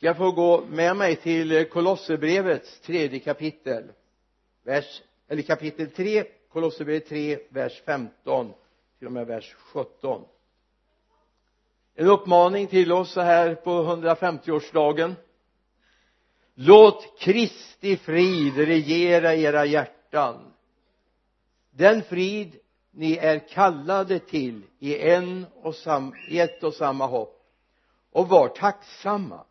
ska få gå med mig till Kolosserbrevets tredje kapitel vers eller kapitel 3 Kolosserbrevet 3 vers 15 till och med vers 17 en uppmaning till oss så här på 150-årsdagen låt Kristi frid regera era hjärtan. Den frid ni är kallade till i en och sam, i ett och samma hopp. Och var tacksamma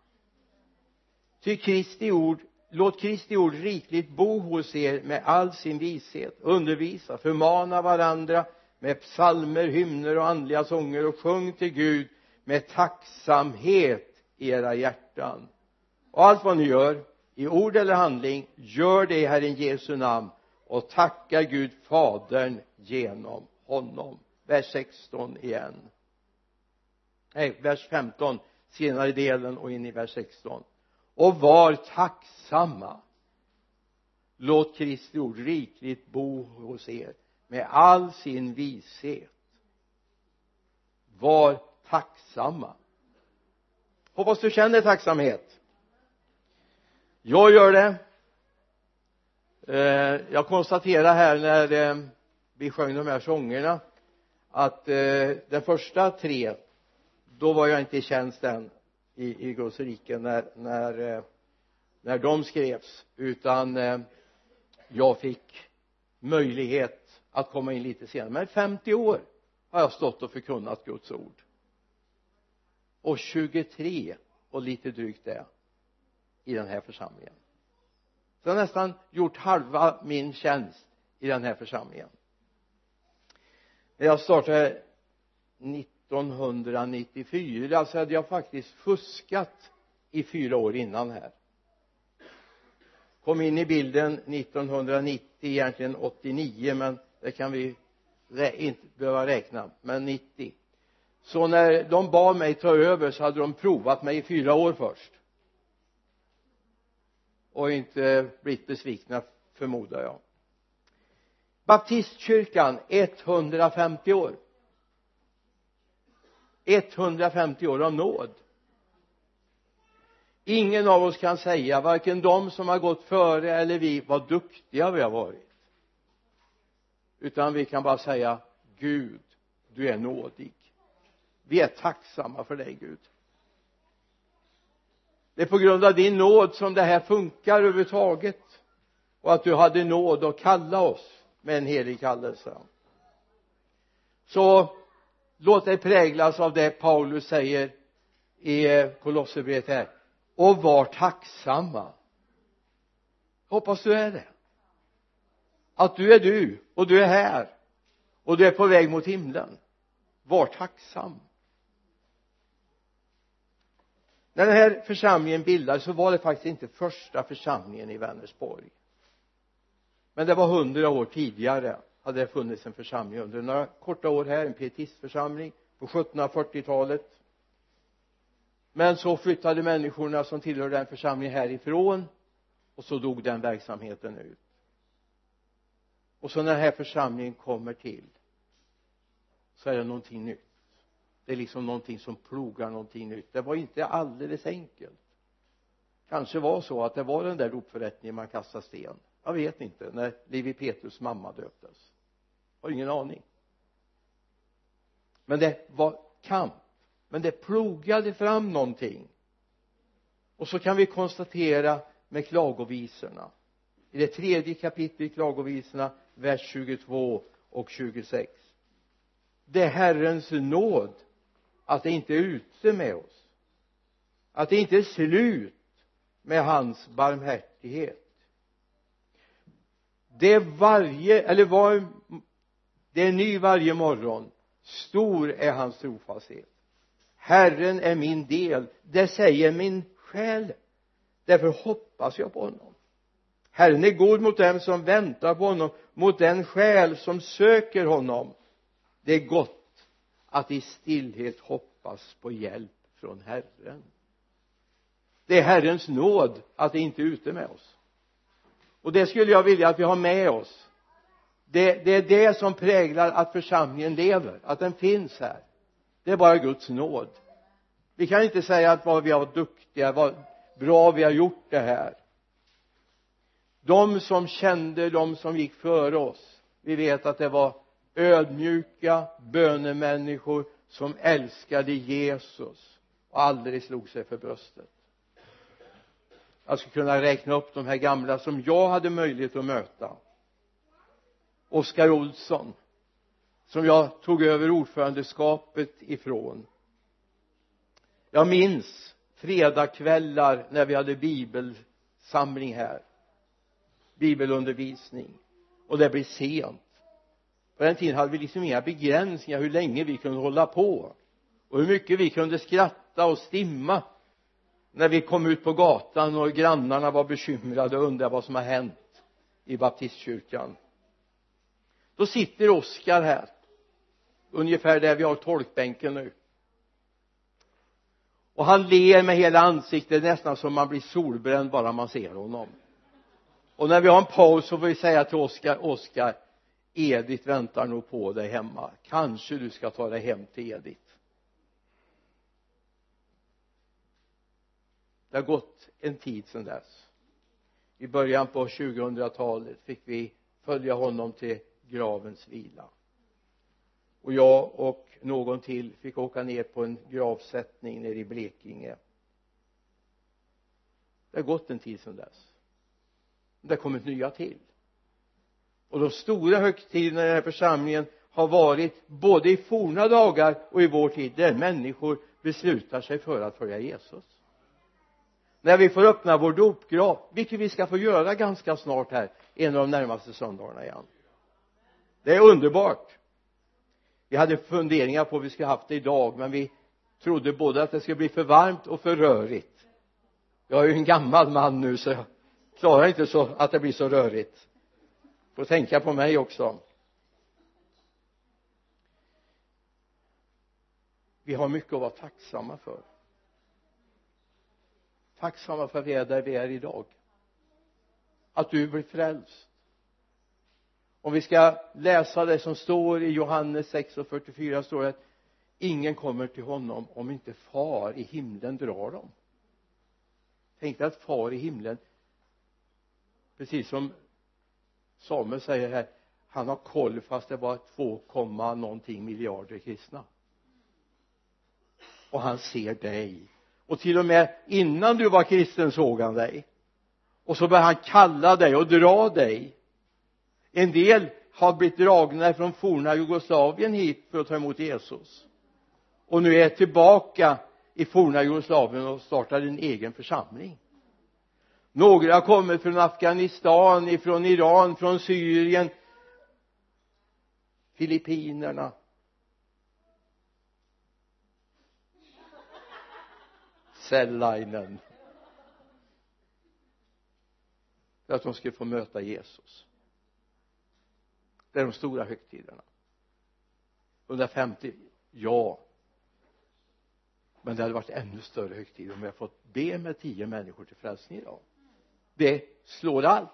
ty Kristi ord låt Kristi ord rikligt bo hos er med all sin vishet. Undervisa, förmana varandra med psalmer, hymner och andliga sånger och sjung till Gud med tacksamhet i era hjärtan. Och allt vad ni gör i ord eller handling gör det i Herren Jesu namn och tacka Gud Fadern genom honom. Vers 16 igen. Nej vers 15 senare delen och in i vers 16 och var tacksamma. Låt Kristi ord rikligt bo hos er med all sin vishet. Var tacksamma. Hoppas du känner tacksamhet. Jag gör det. Eh, jag konstaterar här när eh, vi sjöng de här sångerna att eh, de den första tre då var jag inte i tjänst än i, i Guds rike när, när, eh, när de skrevs utan eh, jag fick möjlighet att komma in lite senare. Men 50 år har jag stått och förkunnat Guds ord. Och 23 och lite drygt det i den här församlingen. Så jag har nästan gjort halva min tjänst i den här församlingen. När jag startade 1994 så hade jag faktiskt fuskat i fyra år innan här. Kom in i bilden 1990 egentligen 89 men det kan vi inte behöva räkna men 90 så när de bad mig ta över så hade de provat mig i fyra år först. Och inte blivit besvikna förmodar jag. Baptistkyrkan 150 år. 150 år av nåd. Ingen av oss kan säga varken de som har gått före eller vi vad duktiga vi har varit. Utan vi kan bara säga Gud du är nådig. Vi är tacksamma för dig Gud. Det är på grund av din nåd som det här funkar överhuvudtaget. Och att du hade nåd att kalla oss med en helig kallelse. Så låt dig präglas av det Paulus säger i eh, Kolosserbrevet här. Och var tacksamma. Hoppas du är det. Att du är du och du är här och du är på väg mot himlen. Var tacksam. När den här församlingen bildades så var det faktiskt inte första församlingen i Vänersborg. Men det var hundra år tidigare hade det funnits en församling under några korta år här en pietistförsamling på 1740-talet men så flyttade människorna som tillhörde den församlingen härifrån och så dog den verksamheten ut. Och så när den här församlingen kommer till så är det någonting nytt. Det är liksom någonting som plogar någonting nytt. Det var inte alldeles enkelt. Kanske var så att det var den där dopförrättningen man kastade sten. Jag vet inte när Livi Petrus mamma döptes har ingen aning. Men det var kamp. Men det plogade fram någonting. Och så kan vi konstatera med klagovisorna. I det tredje kapitlet i klagovisorna vers 22 och 26 det är Herrens nåd att det inte är ute med oss. Att det inte är slut med hans barmhärtighet. Det är varje eller var det är ny varje morgon. Stor är hans trofasthet. Herren är min del. Det säger min själ. Därför hoppas jag på honom. Herren är god mot dem som väntar på honom mot den själ som söker honom. Det är gott att i stillhet hoppas på hjälp från Herren. Det är Herrens nåd att det inte är ute med oss. Och det skulle jag vilja att vi har med oss det, det är det som präglar att församlingen lever att den finns här. Det är bara Guds nåd. Vi kan inte säga att vad vi har varit duktiga vad, bra vi har gjort det här. De som kände de som gick före oss vi vet att det var ödmjuka bönemänniskor som älskade Jesus och aldrig slog sig för bröstet. Jag skulle kunna räkna upp de här gamla som jag hade möjlighet att möta. Oskar Olsson som jag tog över ordförandeskapet ifrån. Jag minns fredagkvällar när vi hade bibelsamling här. Bibelundervisning. Och det blev sent. På den tiden hade vi liksom inga begränsningar hur länge vi kunde hålla på. Och hur mycket vi kunde skratta och stimma när vi kom ut på gatan och grannarna var bekymrade och undrade vad som har hänt i baptistkyrkan då sitter Oskar här. Ungefär där vi har tolkbänken nu. Och han ler med hela ansiktet. Nästan som man blir solbränd bara man ser honom. Och när vi har en paus så får vi säga till Oskar Oskar Edith väntar nog på dig hemma. Kanske du ska ta dig hem till Edith. Det har gått en tid sedan dess. I början på 2000-talet fick vi följa honom till gravens vila. Och jag och någon till fick åka ner på en gravsättning nere i Blekinge. Det har gått en tid sedan dess. Det har kommit nya till. Och de stora högtiderna i den här församlingen har varit både i forna dagar och i vår tid där människor beslutar sig för att följa Jesus. När vi får öppna vår dopgrav vilket vi ska få göra ganska snart här en av de närmaste söndagarna igen det är underbart. Vi hade funderingar på hur vi skulle haft det idag men vi trodde både att det skulle bli för varmt och för rörigt. Jag är ju en gammal man nu så jag klarar inte så att det blir så rörigt. Får tänka på mig också. Vi har mycket att vara tacksamma för. Tacksamma för att vi är där vi är idag. Att du blir frälst om vi ska läsa det som står i Johannes 6 och 44 står det att ingen kommer till honom om inte far i himlen drar dem. Tänk dig att far i himlen precis som Samuel säger här han har koll fast det var 2, någonting miljarder kristna. Och han ser dig. Och till och med innan du var kristen såg han dig. Och så började han kalla dig och dra dig en del har blivit dragna från forna Jugoslavien hit för att ta emot Jesus. Och nu är tillbaka i forna Jugoslavien och startar en egen församling. Några kommer från Afghanistan, ifrån Iran, från Syrien Filippinerna. Sellainen. För att de skulle få möta Jesus det är de stora högtiderna. 150 ja. Men det hade varit ännu större högtid om vi hade fått be med tio människor till frälsning idag. Det slår allt.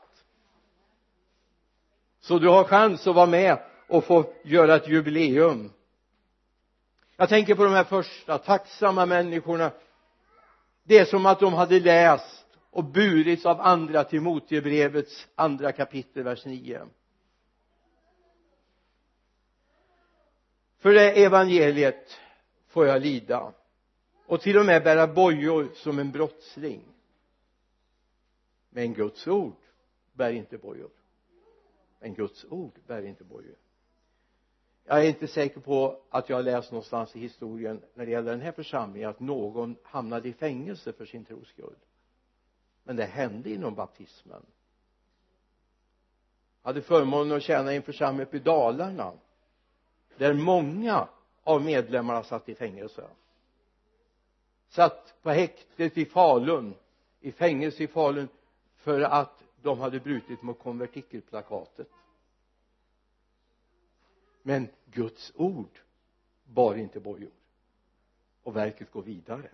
Så du har chans att vara med och få göra ett jubileum. Jag tänker på de här första tacksamma människorna. Det är som att de hade läst och burits av andra Timotebrevets andra kapitel vers 9 för det evangeliet får jag lida och till och med bära bojor som en brottsling. Men Guds ord bär inte bojor. Men Guds ord bär inte bojor. Jag är inte säker på att jag har läst någonstans i historien när det gäller den här församlingen att någon hamnade i fängelse för sin tros skull. Men det hände inom baptismen. Jag hade förmånen att tjäna i en församling uppe i Dalarna där många av medlemmarna satt i fängelse. Satt på häktet i Falun i fängelse i Falun för att de hade brutit mot konvertikelplakatet. Men Guds ord bar inte bojor. Och verket går vidare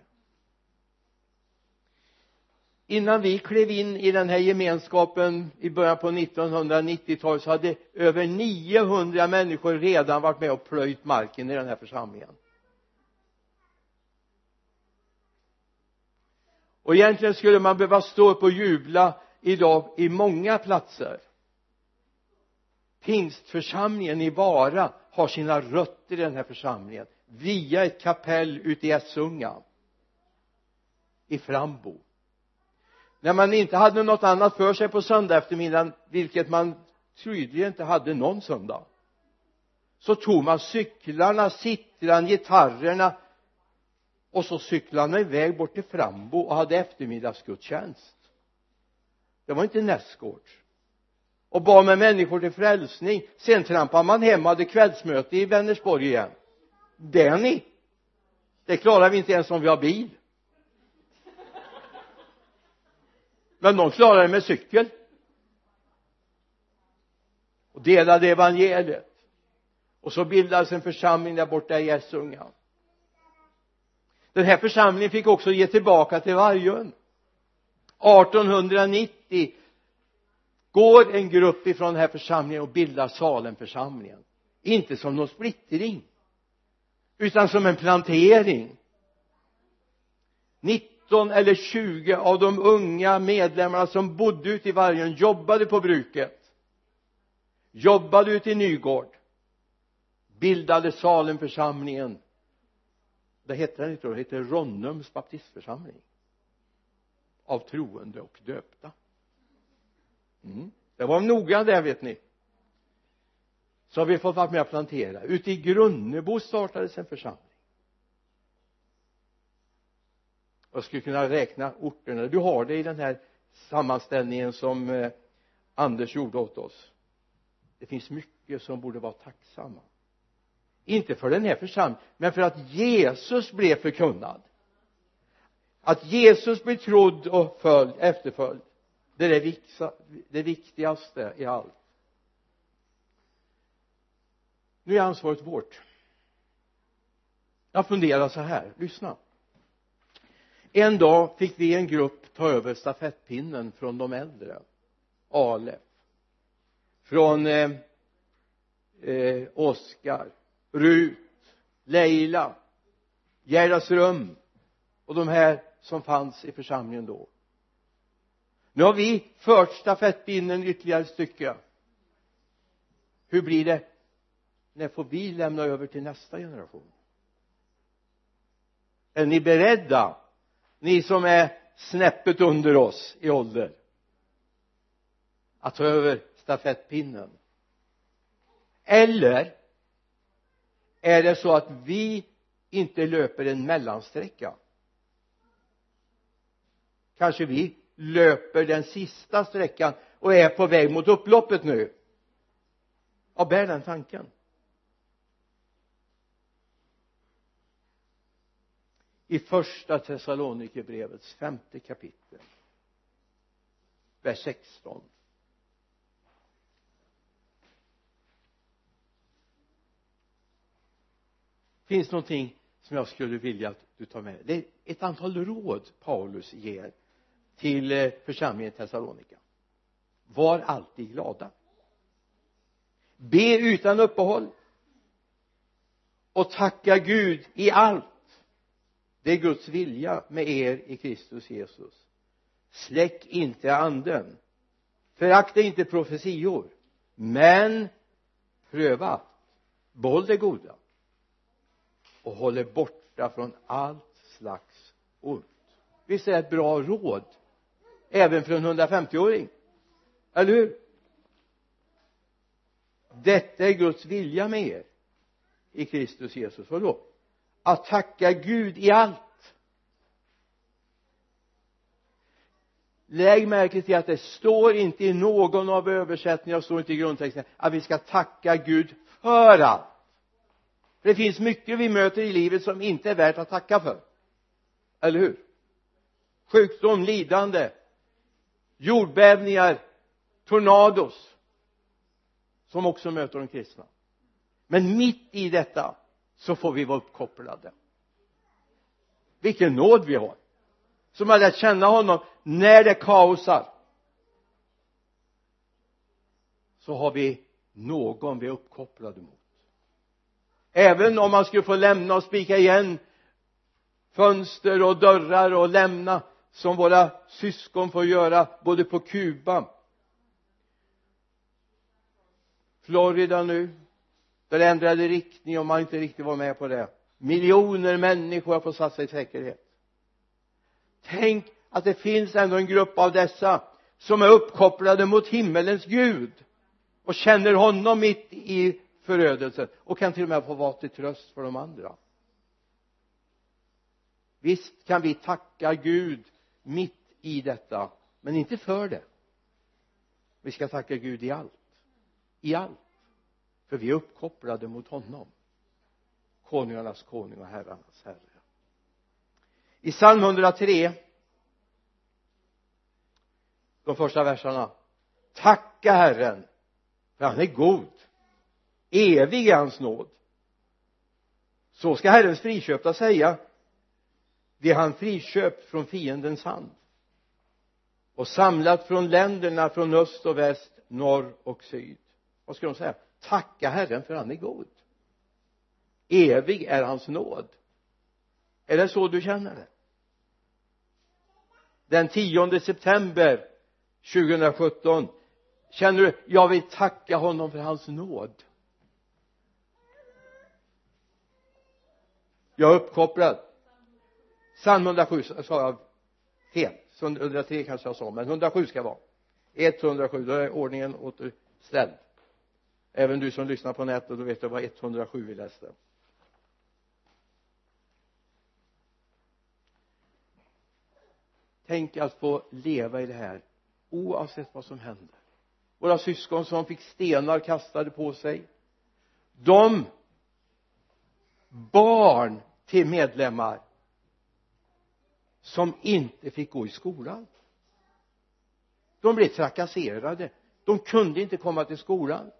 innan vi klev in i den här gemenskapen i början på 1990-talet så hade över 900 människor redan varit med och plöjt marken i den här församlingen. Och egentligen skulle man behöva stå upp och jubla idag i många platser. Pingstförsamlingen i Vara har sina rötter i den här församlingen via ett kapell ute i Essunga i Frambo när man inte hade något annat för sig på söndag eftermiddagen vilket man tydligen inte hade någon söndag så tog man cyklarna, sittran, gitarrerna och så cyklade man iväg bort till Frambo och hade eftermiddagsgudstjänst. Det var inte nästgårds. Och bad med människor till frälsning. Sen trampade man hem och hade kvällsmöte i Vänersborg igen. Det ni? Det klarar vi inte ens om vi har bil. Men de klarade det med cykel. Och delade evangeliet. Och så bildades en församling där borta i Essunga. Den här församlingen fick också ge tillbaka till Vargön 1890 går en grupp ifrån den här församlingen och bildar Salemförsamlingen. Inte som någon splittring utan som en plantering. 15 eller 20 av de unga medlemmarna som bodde ute i Vargön jobbade på bruket. Jobbade ute i Nygård. Bildade Salemförsamlingen. Det hette den? Inte då, det hette Ronnums baptistförsamling. Av troende och döpta. Mm. det var noga där vet ni. Så har vi fått vara med och plantera. Ute i Grunnebo startades en församling. Jag skulle kunna räkna orterna du har det i den här sammanställningen som eh, Anders gjorde åt oss. Det finns mycket som borde vara tacksamma. Inte för den här församlingen men för att Jesus blev förkunnad. Att Jesus blir trodd och följd, efterföljd det är det viktigaste i allt. Nu är ansvaret vårt. Jag funderar så här, lyssna en dag fick vi en grupp ta över stafettpinnen från de äldre Alef. Från eh, eh, Oskar Rut Leila Gerdas rum och de här som fanns i församlingen då. Nu har vi fört stafettpinnen ytterligare ett stycke. Hur blir det? När får vi lämna över till nästa generation? Är ni beredda ni som är snäppet under oss i ålder. Att ta över stafettpinnen. Eller är det så att vi inte löper en mellansträcka? Kanske vi löper den sista sträckan och är på väg mot upploppet nu. Ja bär den tanken. I första Thessalonikerbrevets femte kapitel vers 16 finns någonting som jag skulle vilja att du tar med dig? Det är ett antal råd Paulus ger till eh, församlingen i Thessalonika. Var alltid glada. Be utan uppehåll. Och tacka Gud i allt det är Guds vilja med er i Kristus Jesus. Släck inte anden. Förakta inte profetior. Men pröva. Behåll det goda. Och håll er borta från allt slags ont. Visst är det ett bra råd även för en 150-åring eller hur? Detta är Guds vilja med er i Kristus Jesus. Vadå? Att tacka Gud i allt. Lägg märke till att det står inte i någon av översättningarna står inte i grundtexten att vi ska tacka Gud för allt. För det finns mycket vi möter i livet som inte är värt att tacka för. Eller hur? Sjukdom, lidande jordbävningar tornados som också möter de kristna. Men mitt i detta så får vi vara uppkopplade. Vilken nåd vi har. Som har lärt känna honom när det kaosar. Så har vi någon vi är uppkopplade mot. Även om man skulle få lämna och spika igen fönster och dörrar och lämna som våra syskon får göra både på Kuba Florida nu där det ändrade riktning och man inte riktigt var med på det. Miljoner människor har fått satsa i säkerhet. Tänk att det finns ändå en grupp av dessa som är uppkopplade mot himmelens Gud och känner honom mitt i förödelsen och kan till och med få vara till tröst för de andra. Visst kan vi tacka Gud mitt i detta men inte för det. Vi ska tacka Gud i allt. I allt för vi är uppkopplade mot honom. Konungarnas konung och herrarnas herre. I psalm 103 de första verserna tacka Herren för han är god. Evig är hans nåd. Så ska Herrens friköpta säga. Det han friköpt från fiendens hand. Och samlat från länderna från öst och väst norr och syd. Vad ska de säga? Tacka Herren för han är god. Evig är hans nåd. Är det så du känner det? Den 10 september 2017 känner du jag vill tacka honom för hans nåd. Jag är uppkopplad. Psalm 107 sa jag fel. 103 kanske jag sa men 107 ska vara. 107 då är ordningen återställd även du som lyssnar på nätet då vet du vad 107 vi läste. Tänk att få leva i det här oavsett vad som händer. Våra syskon som fick stenar kastade på sig. De barn till medlemmar som inte fick gå i skolan. De blev trakasserade. De kunde inte komma till skolan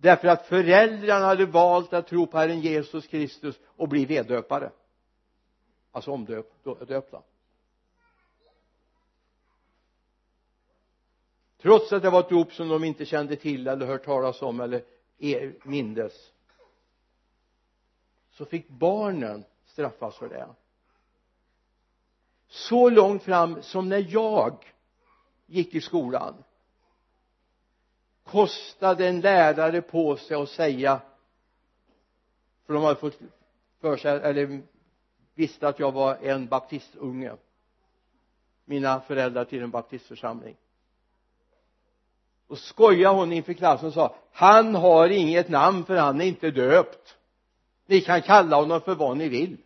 därför att föräldrarna hade valt att tro på Herren Jesus Kristus och bli veddöpare alltså omdöpta trots att det var ett dop som de inte kände till eller hört talas om eller e- mindes så fick barnen straffas för det. Så långt fram som när jag gick i skolan kostade en lärare på sig att säga för de hade fått för sig eller visste att jag var en baptistunge. Mina föräldrar till en baptistförsamling. Och skojade hon inför klassen och sa han har inget namn för han är inte döpt. Ni kan kalla honom för vad ni vill.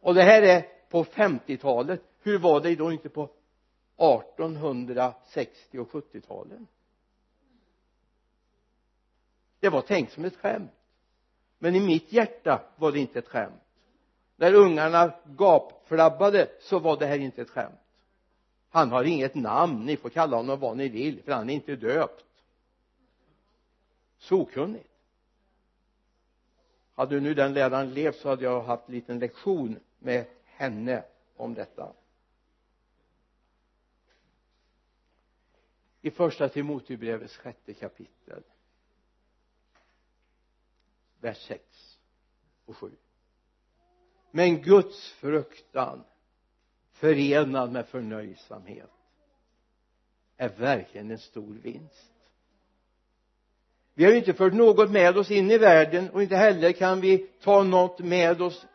Och det här är på 50-talet hur var det då inte på 1860 och 70-talen det var tänkt som ett skämt. Men i mitt hjärta var det inte ett skämt. När ungarna gapflabbade så var det här inte ett skämt. Han har inget namn. Ni får kalla honom vad ni vill för han är inte döpt. Så okunnigt hade nu den läraren levt så hade jag haft en liten lektion med henne om detta. I första Timoteusbrevets sjätte kapitel vers 6 och 7 men Guds fruktan förenad med förnöjsamhet är verkligen en stor vinst. Vi har ju inte fört något med oss in i världen och inte heller kan vi ta något med oss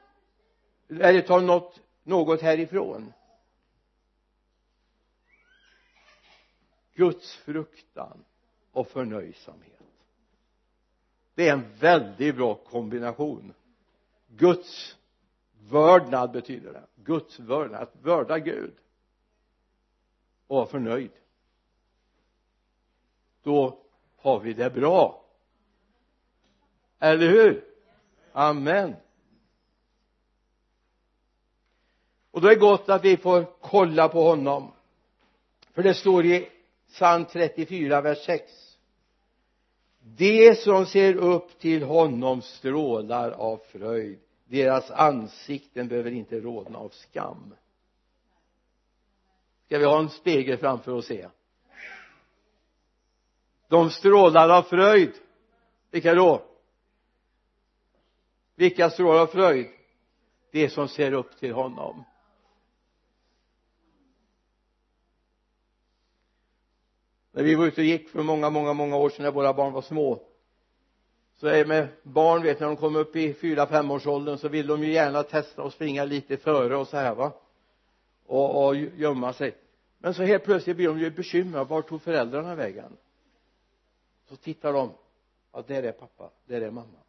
eller ta något, något härifrån. Guds fruktan och förnöjsamhet. Det är en väldigt bra kombination. Guds vördnad betyder det. Guds vördnad, att vörda Gud och vara förnöjd. Då har vi det bra. Eller hur? Amen. Och då är det gott att vi får kolla på honom. För det står i psalm 34 vers 6 de som ser upp till honom strålar av fröjd. Deras ansikten behöver inte rodna av skam. Ska vi ha en spegel framför oss se? De strålar av fröjd. Vilka då? Vilka strålar av fröjd? De som ser upp till honom. När vi var ute och gick för många många många år sedan när våra barn var små så är det med barn vet när de kommer upp i fyra femårsåldern så vill de ju gärna testa och springa lite före och så här va? Och, och gömma sig. Men så helt plötsligt blir de ju bekymrade. Vart tog föräldrarna vägen? Så tittar de. Ja där är pappa. Där är mamma.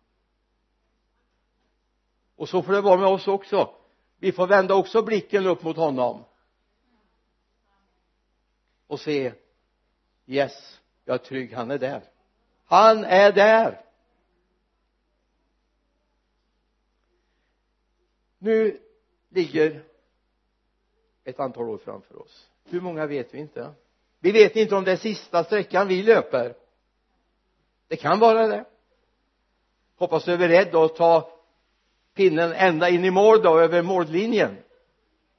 Och så får det vara med oss också. Vi får vända också blicken upp mot honom. Och se yes jag är trygg han är där. Han är där. Nu ligger ett antal år framför oss. Hur många vet vi inte? Vi vet inte om det är sista sträckan vi löper. Det kan vara det. Hoppas du är beredd att ta pinnen ända in i mål då över mållinjen.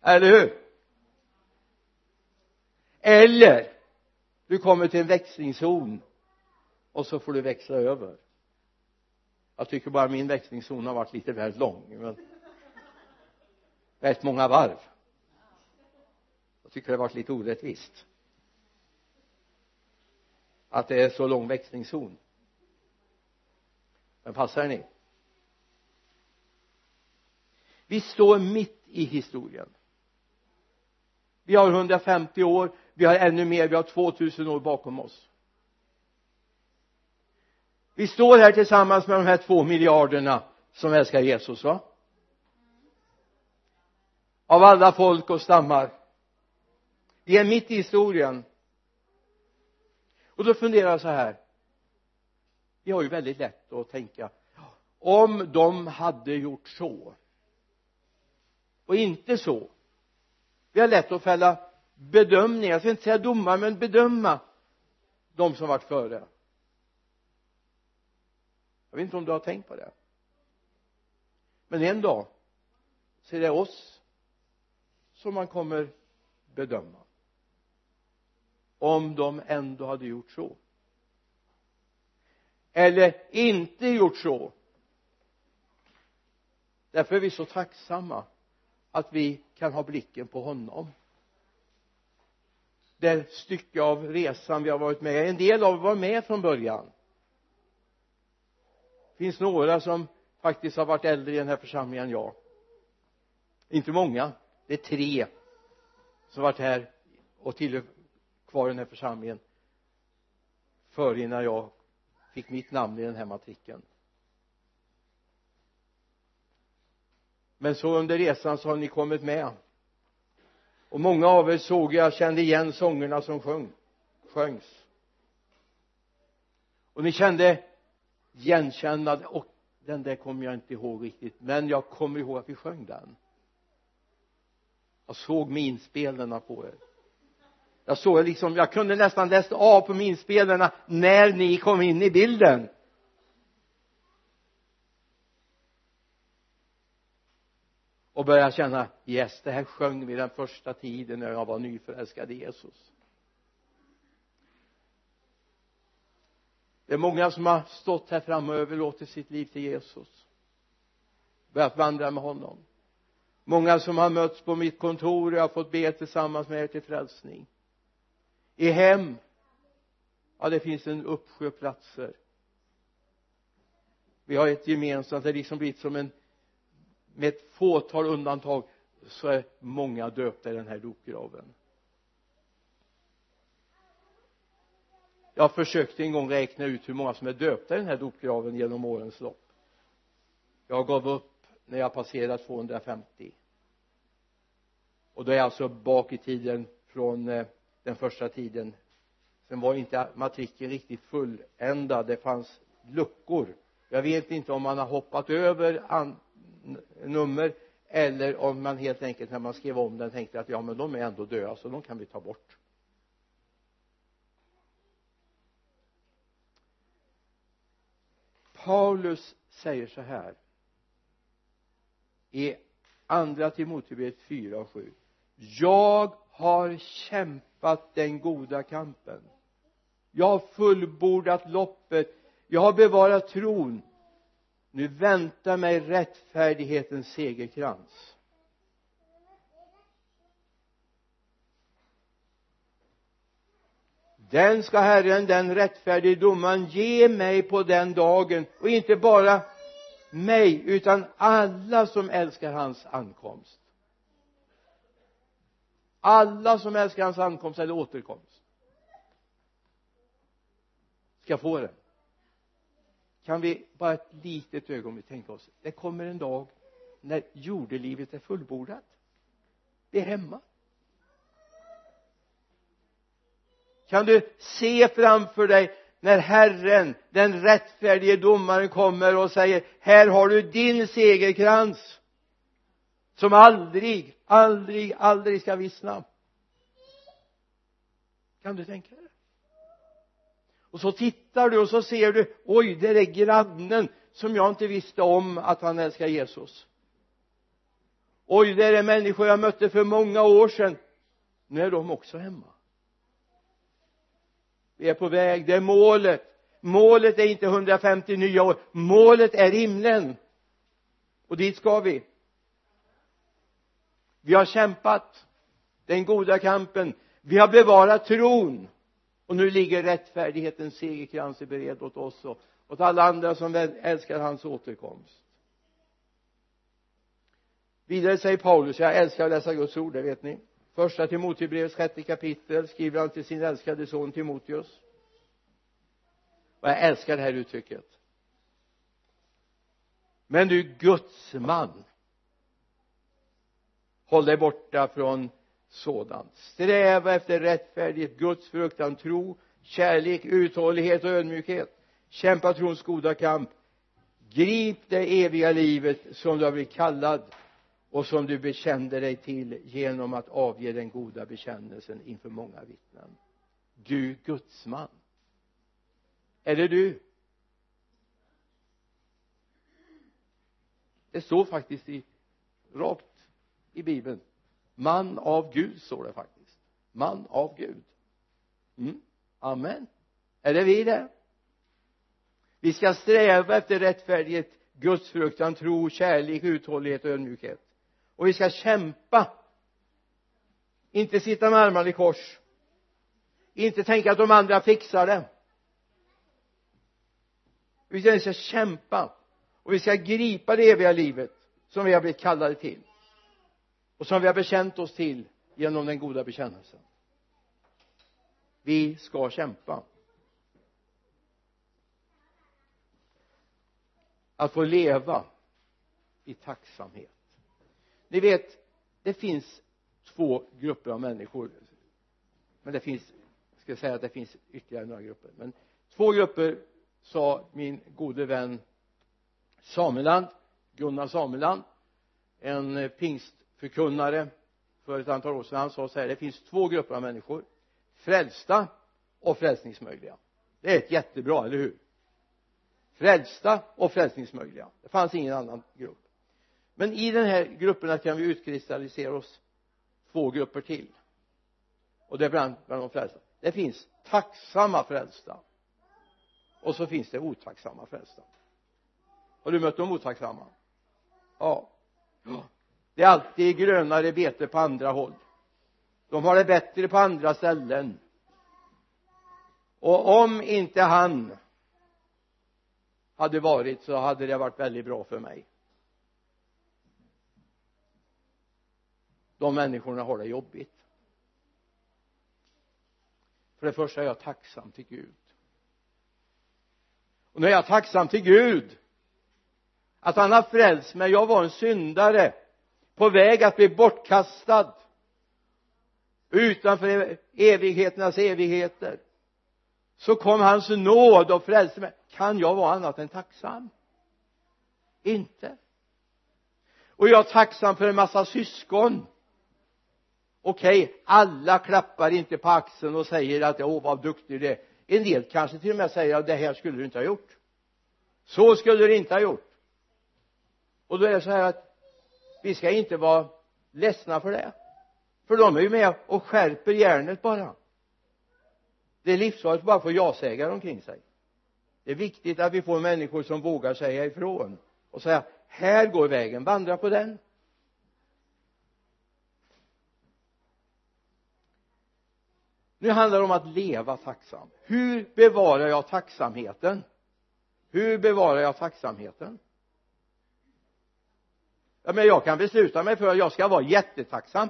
Eller hur? Eller du kommer till en växlingszon och så får du växla över. Jag tycker bara min växlingszon har varit lite väl lång men rätt många varv. Jag tycker det har varit lite orättvist. Att det är så lång växlingszon. Men passar ni? Vi står mitt i historien. Vi har 150 år vi har ännu mer, vi har 2000 år bakom oss. Vi står här tillsammans med de här två miljarderna som älskar Jesus va? Av alla folk och stammar. Vi är mitt i historien. Och då funderar jag så här. Vi har ju väldigt lätt att tänka om de hade gjort så och inte så. Vi har lätt att fälla bedömning, jag ska inte säga domar men bedöma de som varit före. Jag vet inte om du har tänkt på det. Men en dag så är det oss som man kommer bedöma. Om de ändå hade gjort så. Eller inte gjort så. Därför är vi så tacksamma att vi kan ha blicken på honom det stycke av resan vi har varit med en del av var med från början. Det finns några som faktiskt har varit äldre i den här församlingen än jag? Inte många. Det är tre som varit här och tillhör kvar i den här församlingen före innan jag fick mitt namn i den här matrikeln. Men så under resan så har ni kommit med och många av er såg jag kände igen sångerna som sjöng sjöngs. Och ni kände igenkännande och den där kommer jag inte ihåg riktigt men jag kommer ihåg att vi sjöng den. Jag såg minspelarna på er. Jag såg liksom, jag kunde nästan läsa av på minspelarna när ni kom in i bilden. Och börja känna yes det här sjöng vi den första tiden när jag var nyförälskad i Jesus. Det är många som har stått här framme och överlåtit sitt liv till Jesus. Börjat vandra med honom. Många som har mötts på mitt kontor och jag har fått be tillsammans med er till frälsning. I hem ja det finns en uppsjö platser. Vi har ett gemensamt det har liksom blivit som en med ett fåtal undantag så är många döpta i den här dopgraven. Jag försökte en gång räkna ut hur många som är döpta i den här dopgraven genom årens lopp. Jag gav upp när jag passerade 250 och då är jag alltså bak i tiden från eh, den första tiden. Sen var inte matrikeln riktigt fulländad det fanns luckor. Jag vet inte om man har hoppat över nummer eller om man helt enkelt när man skrev om den tänkte att ja men de är ändå döda så de kan vi ta bort. Paulus säger så här i andra Timoteus 4 och 7 jag har kämpat den goda kampen. Jag har fullbordat loppet. Jag har bevarat tron nu väntar mig rättfärdighetens segerkrans. Den ska Herren den rättfärdige domaren ge mig på den dagen. Och inte bara mig utan alla som älskar hans ankomst. Alla som älskar hans ankomst eller återkomst ska få den kan vi bara ett litet ögonblick tänka oss det kommer en dag när jordelivet är fullbordat. Vi är hemma. Kan du se framför dig när Herren den rättfärdige domaren kommer och säger här har du din segerkrans som aldrig, aldrig, aldrig ska vissna. Kan du tänka dig? Och så tittar du och så ser du oj det är grannen som jag inte visste om att han älskar Jesus. Oj det är människor jag mötte för många år sedan. Nu är de också hemma. Vi är på väg. Det är målet. Målet är inte 150 nya år. Målet är himlen. Och dit ska vi. Vi har kämpat den goda kampen. Vi har bevarat tron och nu ligger rättfärdighetens segerkrans i bered åt oss och åt alla andra som älskar hans återkomst. Vidare säger Paulus jag älskar att läsa Guds ord det vet ni. Första Timotebrevets sjätte kapitel skriver han till sin älskade son Timoteus. Och jag älskar det här uttrycket. Men du Guds man håll dig borta från sådant sträva efter rättfärdighet, Guds fruktan, tro, kärlek, uthållighet och ödmjukhet. Kämpa trons goda kamp. Grip det eviga livet som du har blivit kallad och som du bekände dig till genom att avge den goda bekännelsen inför många vittnen. Du gudsman är det du? Det står faktiskt i rakt i bibeln man av Gud står det faktiskt. Man av Gud. Mm. amen. Är det vi det? Vi ska sträva efter rättfärdighet gudsfruktan, tro, kärlek, uthållighet och ödmjukhet. Och vi ska kämpa. Inte sitta med armarna i kors. Inte tänka att de andra fixar det. Vi ska kämpa. Och vi ska gripa det eviga livet som vi har blivit kallade till och som vi har bekänt oss till genom den goda bekännelsen. Vi ska kämpa. Att få leva i tacksamhet. Ni vet det finns två grupper av människor. Men det finns ska jag säga att det finns ytterligare några grupper. Men två grupper sa min gode vän Sameland Gunnar Sameland en pingst förkunnare. För ett antal år sedan han sa så här det finns två grupper av människor frälsta och frälsningsmöjliga. Det är ett jättebra, eller hur? Frälsta och frälsningsmöjliga. Det fanns ingen annan grupp. Men i den här grupperna kan vi utkristallisera oss två grupper till. Och det är bland, bland de frälsta. Det finns tacksamma frälsta. Och så finns det otacksamma frälsta. Har du mött de otacksamma? Ja det är alltid grönare bete på andra håll. De har det bättre på andra ställen. Och om inte han hade varit så hade det varit väldigt bra för mig. De människorna har det jobbigt. För det första är jag tacksam till Gud. Och nu är jag tacksam till Gud att han har frälst mig. Jag var en syndare på väg att bli bortkastad utanför e- evigheternas evigheter så kom hans nåd och frälste mig. Kan jag vara annat än tacksam? Inte. Och jag är tacksam för en massa syskon. Okej okay, alla klappar inte på axeln och säger att åh vad duktig du är. En del kanske till och med säger att det här skulle du inte ha gjort. Så skulle du inte ha gjort. Och då är det så här att vi ska inte vara ledsna för det. För de är ju med och skärper järnet bara. Det är livsfarligt att bara få ja-sägare omkring sig. Det är viktigt att vi får människor som vågar säga ifrån och säga här går vägen, vandra på den. Nu handlar det om att leva tacksam. Hur bevarar jag tacksamheten? Hur bevarar jag tacksamheten? Ja men jag kan besluta mig för att jag ska vara jättetacksam.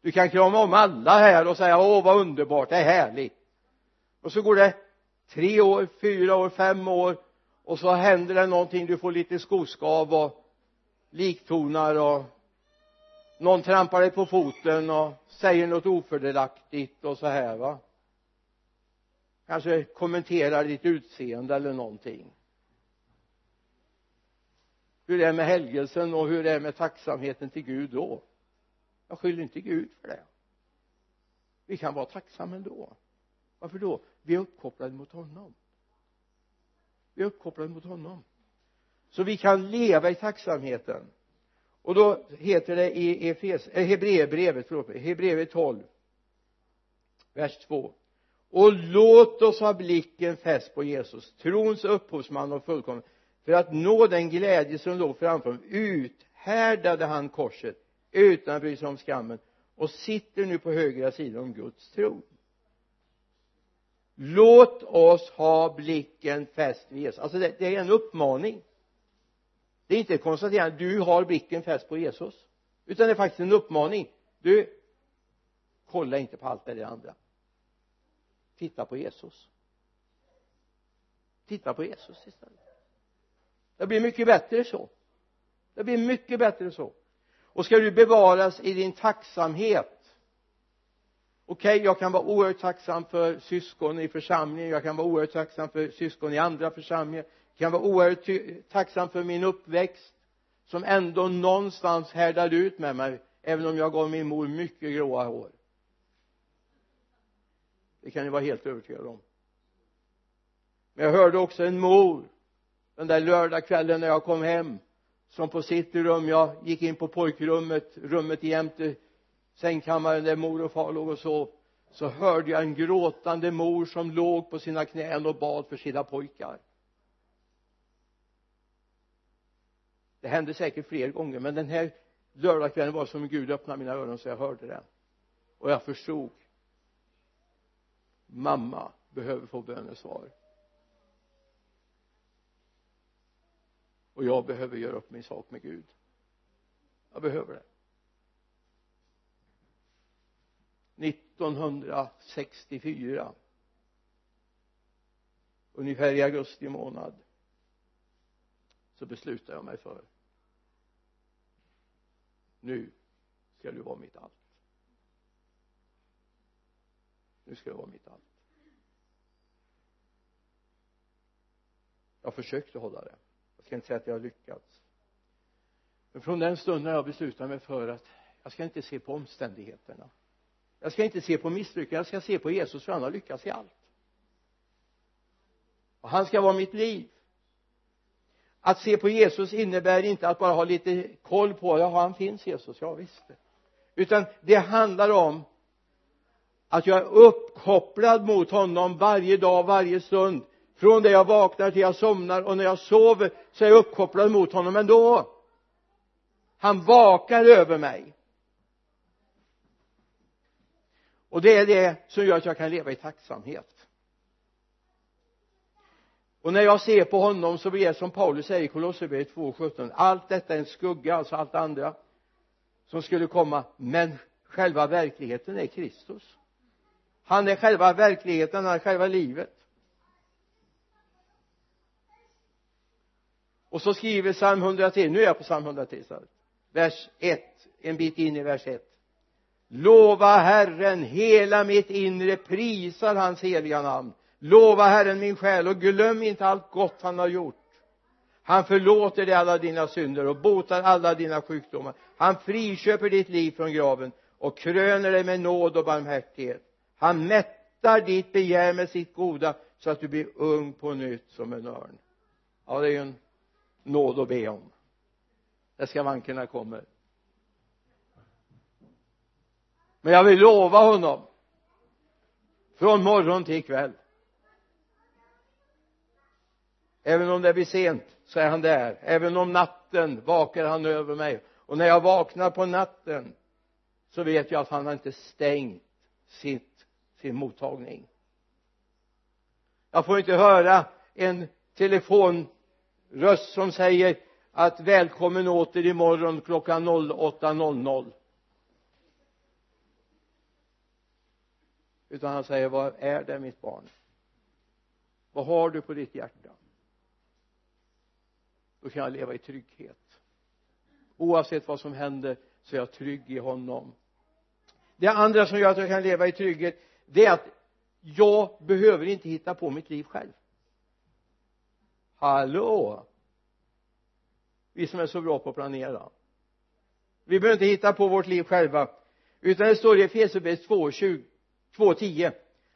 Du kan krama om alla här och säga åh vad underbart, det är härligt. Och så går det tre år, fyra år, fem år och så händer det någonting, du får lite skoskav och liktonar och någon trampar dig på foten och säger något ofördelaktigt och så här va. Kanske kommenterar ditt utseende eller någonting hur det är med helgelsen och hur det är med tacksamheten till Gud då? Jag skyller inte Gud för det. Vi kan vara tacksamma ändå. Varför då? Vi är uppkopplade mot honom. Vi är uppkopplade mot honom. Så vi kan leva i tacksamheten. Och då heter det i Efes, äh, Hebreerbrevet, förlåt Hebreerbrevet 12 vers 2 och låt oss ha blicken fäst på Jesus trons upphovsman och fullkomlig för att nå den glädje som låg framför honom uthärdade han korset utan att bry sig om skammen och sitter nu på högra sidan om Guds tron. Låt oss ha blicken fäst vid Jesus. Alltså det, det är en uppmaning. Det är inte ett konstaterande du har blicken fäst på Jesus. Utan det är faktiskt en uppmaning. Du kolla inte på allt det där andra. Titta på Jesus. Titta på Jesus istället det blir mycket bättre så. Det blir mycket bättre så. Och ska du bevaras i din tacksamhet okej okay, jag kan vara oerhört tacksam för syskon i församlingen jag kan vara oerhört tacksam för syskon i andra församlingar jag kan vara oerhört tacksam för min uppväxt som ändå någonstans härdade ut med mig även om jag gav min mor mycket gråa hår. Det kan ni vara helt övertygade om. Men jag hörde också en mor den där lördagskvällen när jag kom hem som på sitt rum jag gick in på pojkrummet rummet jämte sängkammaren där mor och far låg och sov så hörde jag en gråtande mor som låg på sina knän och bad för sina pojkar. Det hände säkert fler gånger men den här lördagskvällen var som Gud öppnade mina öron så jag hörde det och jag förstod mamma behöver få bönesvar. Och jag behöver göra upp min sak med Gud. Jag behöver det. 1964 ungefär i augusti månad så beslutade jag mig för nu ska du vara mitt allt. Nu ska du vara mitt allt. Jag försökte hålla det ska inte säga att jag har lyckats. Men från den stunden jag beslutade mig för att jag ska inte se på omständigheterna. Jag ska inte se på misslyckandet jag ska se på Jesus för han har lyckats i allt. Och han ska vara mitt liv. Att se på Jesus innebär inte att bara ha lite koll på ja han finns Jesus. Ja visst. Utan det handlar om att jag är uppkopplad mot honom varje dag, varje stund från det jag vaknar till jag somnar och när jag sover så är jag uppkopplad mot honom ändå. Han vakar över mig. Och det är det som gör att jag kan leva i tacksamhet. Och när jag ser på honom så blir det som Paulus säger i Kolosserbrevet 2.17 allt detta är en skugga, alltså allt andra som skulle komma. Men själva verkligheten är Kristus. Han är själva verkligheten, han är själva livet. Och så skriver psalm 103, nu är jag på psalm 103 vers 1 en bit in i vers 1 lova Herren hela mitt inre prisar hans heliga namn. Lova Herren min själ och glöm inte allt gott han har gjort. Han förlåter dig alla dina synder och botar alla dina sjukdomar. Han friköper ditt liv från graven och kröner dig med nåd och barmhärtighet. Han mättar ditt begär med sitt goda så att du blir ung på nytt som en örn. Ja det är ju en nåd att be om. När skavankerna kommer men jag vill lova honom från morgon till kväll även om det blir sent så är han där. Även om natten vakar han över mig. Och när jag vaknar på natten så vet jag att han har inte stängt sitt sin mottagning. Jag får inte höra en telefon röst som säger att välkommen åter imorgon klockan 08.00 utan han säger vad är det mitt barn? Vad har du på ditt hjärta? Då kan jag leva i trygghet. Oavsett vad som händer så är jag trygg i honom. Det andra som gör att jag kan leva i trygghet det är att jag behöver inte hitta på mitt liv själv hallå? Vi som är så bra på att planera. Vi behöver inte hitta på vårt liv själva utan det står i Efesierbrevet 2.10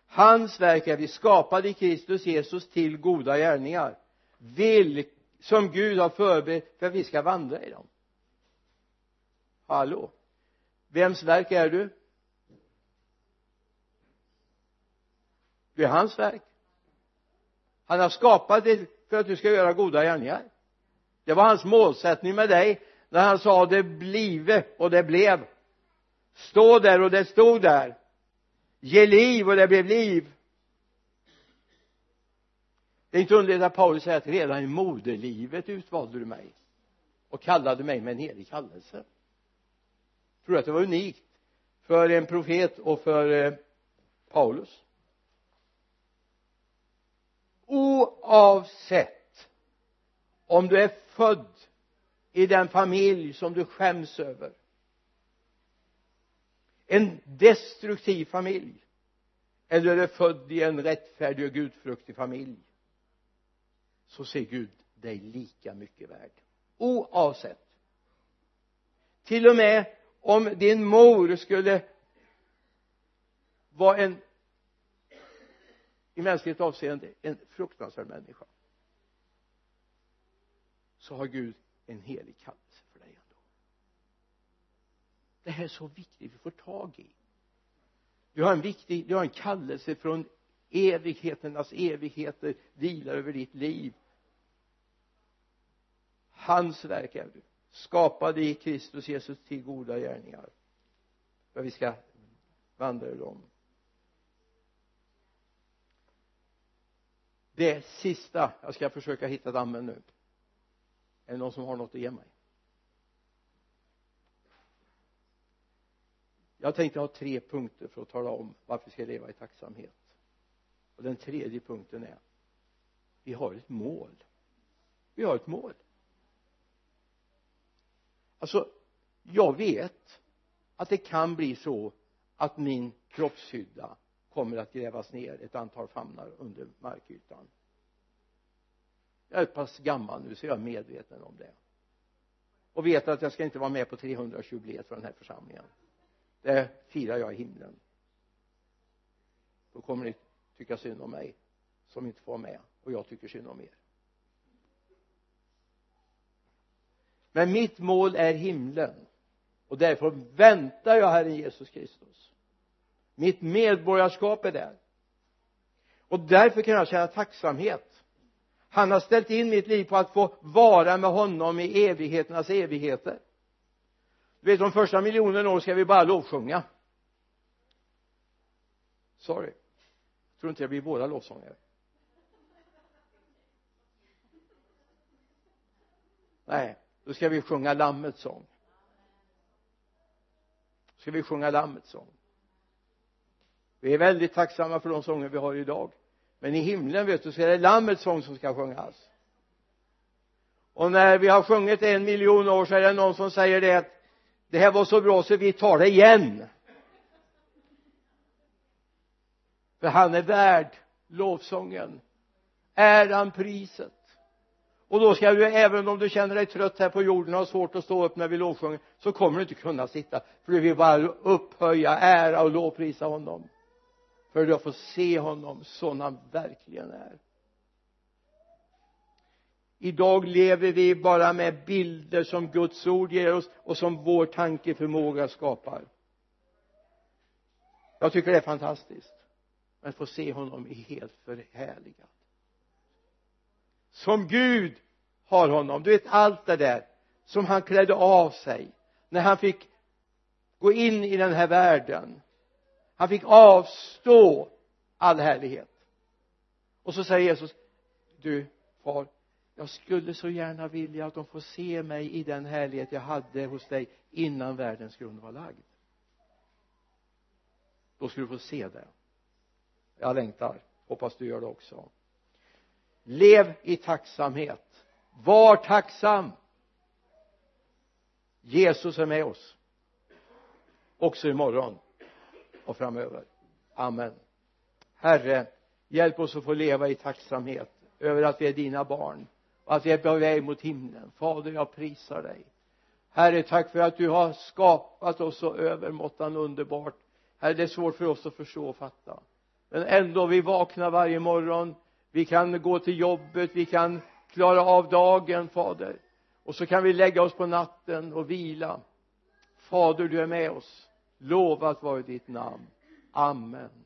hans verk är vi skapade i Kristus Jesus till goda gärningar vilk, som Gud har förberett för att vi ska vandra i dem. Hallå? Vems verk är du? Du är hans verk. Han har skapat ett för att du ska göra goda gärningar. Det var hans målsättning med dig när han sa det blive och det blev. Stå där och det stod där. Ge liv och det blev liv. Det är inte underligt att Paulus säger att redan i moderlivet utvalde du mig och kallade mig med en helig kallelse. Tror du att det var unikt för en profet och för eh, Paulus? Oavsett om du är född i den familj som du skäms över. En destruktiv familj eller är du född i en rättfärdig och gudfruktig familj så ser Gud dig lika mycket värd oavsett. Till och med om din mor skulle vara en i mänskligt avseende en fruktansvärd människa så har Gud en helig kallelse för dig ändå. Det här är så viktigt vi får tag i. Du har en viktig, du har en kallelse från evigheternas evigheter vilar över ditt liv. Hans verk är du skapade i Kristus Jesus till goda gärningar. För vi ska vandra i dem. Det sista jag ska försöka hitta ett använd nu är det någon som har något att ge mig? Jag tänkte ha tre punkter för att tala om varför vi ska leva i tacksamhet. Och den tredje punkten är vi har ett mål. Vi har ett mål. Alltså jag vet att det kan bli så att min kroppshydda kommer att grävas ner ett antal famnar under markytan. Jag är pass gammal nu så jag är medveten om det. Och vet att jag ska inte vara med på 300-jubileet för den här församlingen. Det firar jag i himlen. Då kommer ni tycka synd om mig som inte får vara med och jag tycker synd om er. Men mitt mål är himlen och därför väntar jag Herren Jesus Kristus mitt medborgarskap är där. Och därför kan jag känna tacksamhet. Han har ställt in mitt liv på att få vara med honom i evigheternas evigheter. Du vet de första miljonen år ska vi bara lovsjunga. Sorry. Jag tror inte jag blir båda lovsångare. Nej då ska vi sjunga lammets sång. Ska vi sjunga lammets sång vi är väldigt tacksamma för de sånger vi har idag. Men i himlen vet du så är det lammets sång som ska sjungas. Och när vi har sjungit en miljon år så är det någon som säger det att det här var så bra så vi tar det igen. För han är värd lovsången äran priset. Och då ska du även om du känner dig trött här på jorden och har svårt att stå upp när vi lovsjunger så kommer du inte kunna sitta för du vill bara upphöja ära och lovprisa honom för du får se honom sån han verkligen är. Idag lever vi bara med bilder som Guds ord ger oss och som vår tankeförmåga skapar. Jag tycker det är fantastiskt att få se honom i helt förhärligad som Gud har honom. Du vet allt det där som han klädde av sig när han fick gå in i den här världen han fick avstå all härlighet. Och så säger Jesus du far jag skulle så gärna vilja att de får se mig i den härlighet jag hade hos dig innan världens grund var lagd. Då ska du få se det. Jag längtar. Hoppas du gör det också. Lev i tacksamhet. Var tacksam. Jesus är med oss. Också imorgon och framöver. Amen. Herre hjälp oss att få leva i tacksamhet över att vi är dina barn och att vi är på väg mot himlen. Fader jag prisar dig. Herre tack för att du har skapat oss så övermåttan underbart. Herre det är svårt för oss att förstå och fatta. Men ändå vi vaknar varje morgon. Vi kan gå till jobbet. Vi kan klara av dagen fader. Och så kan vi lägga oss på natten och vila. Fader du är med oss lovat vare ditt namn. Amen.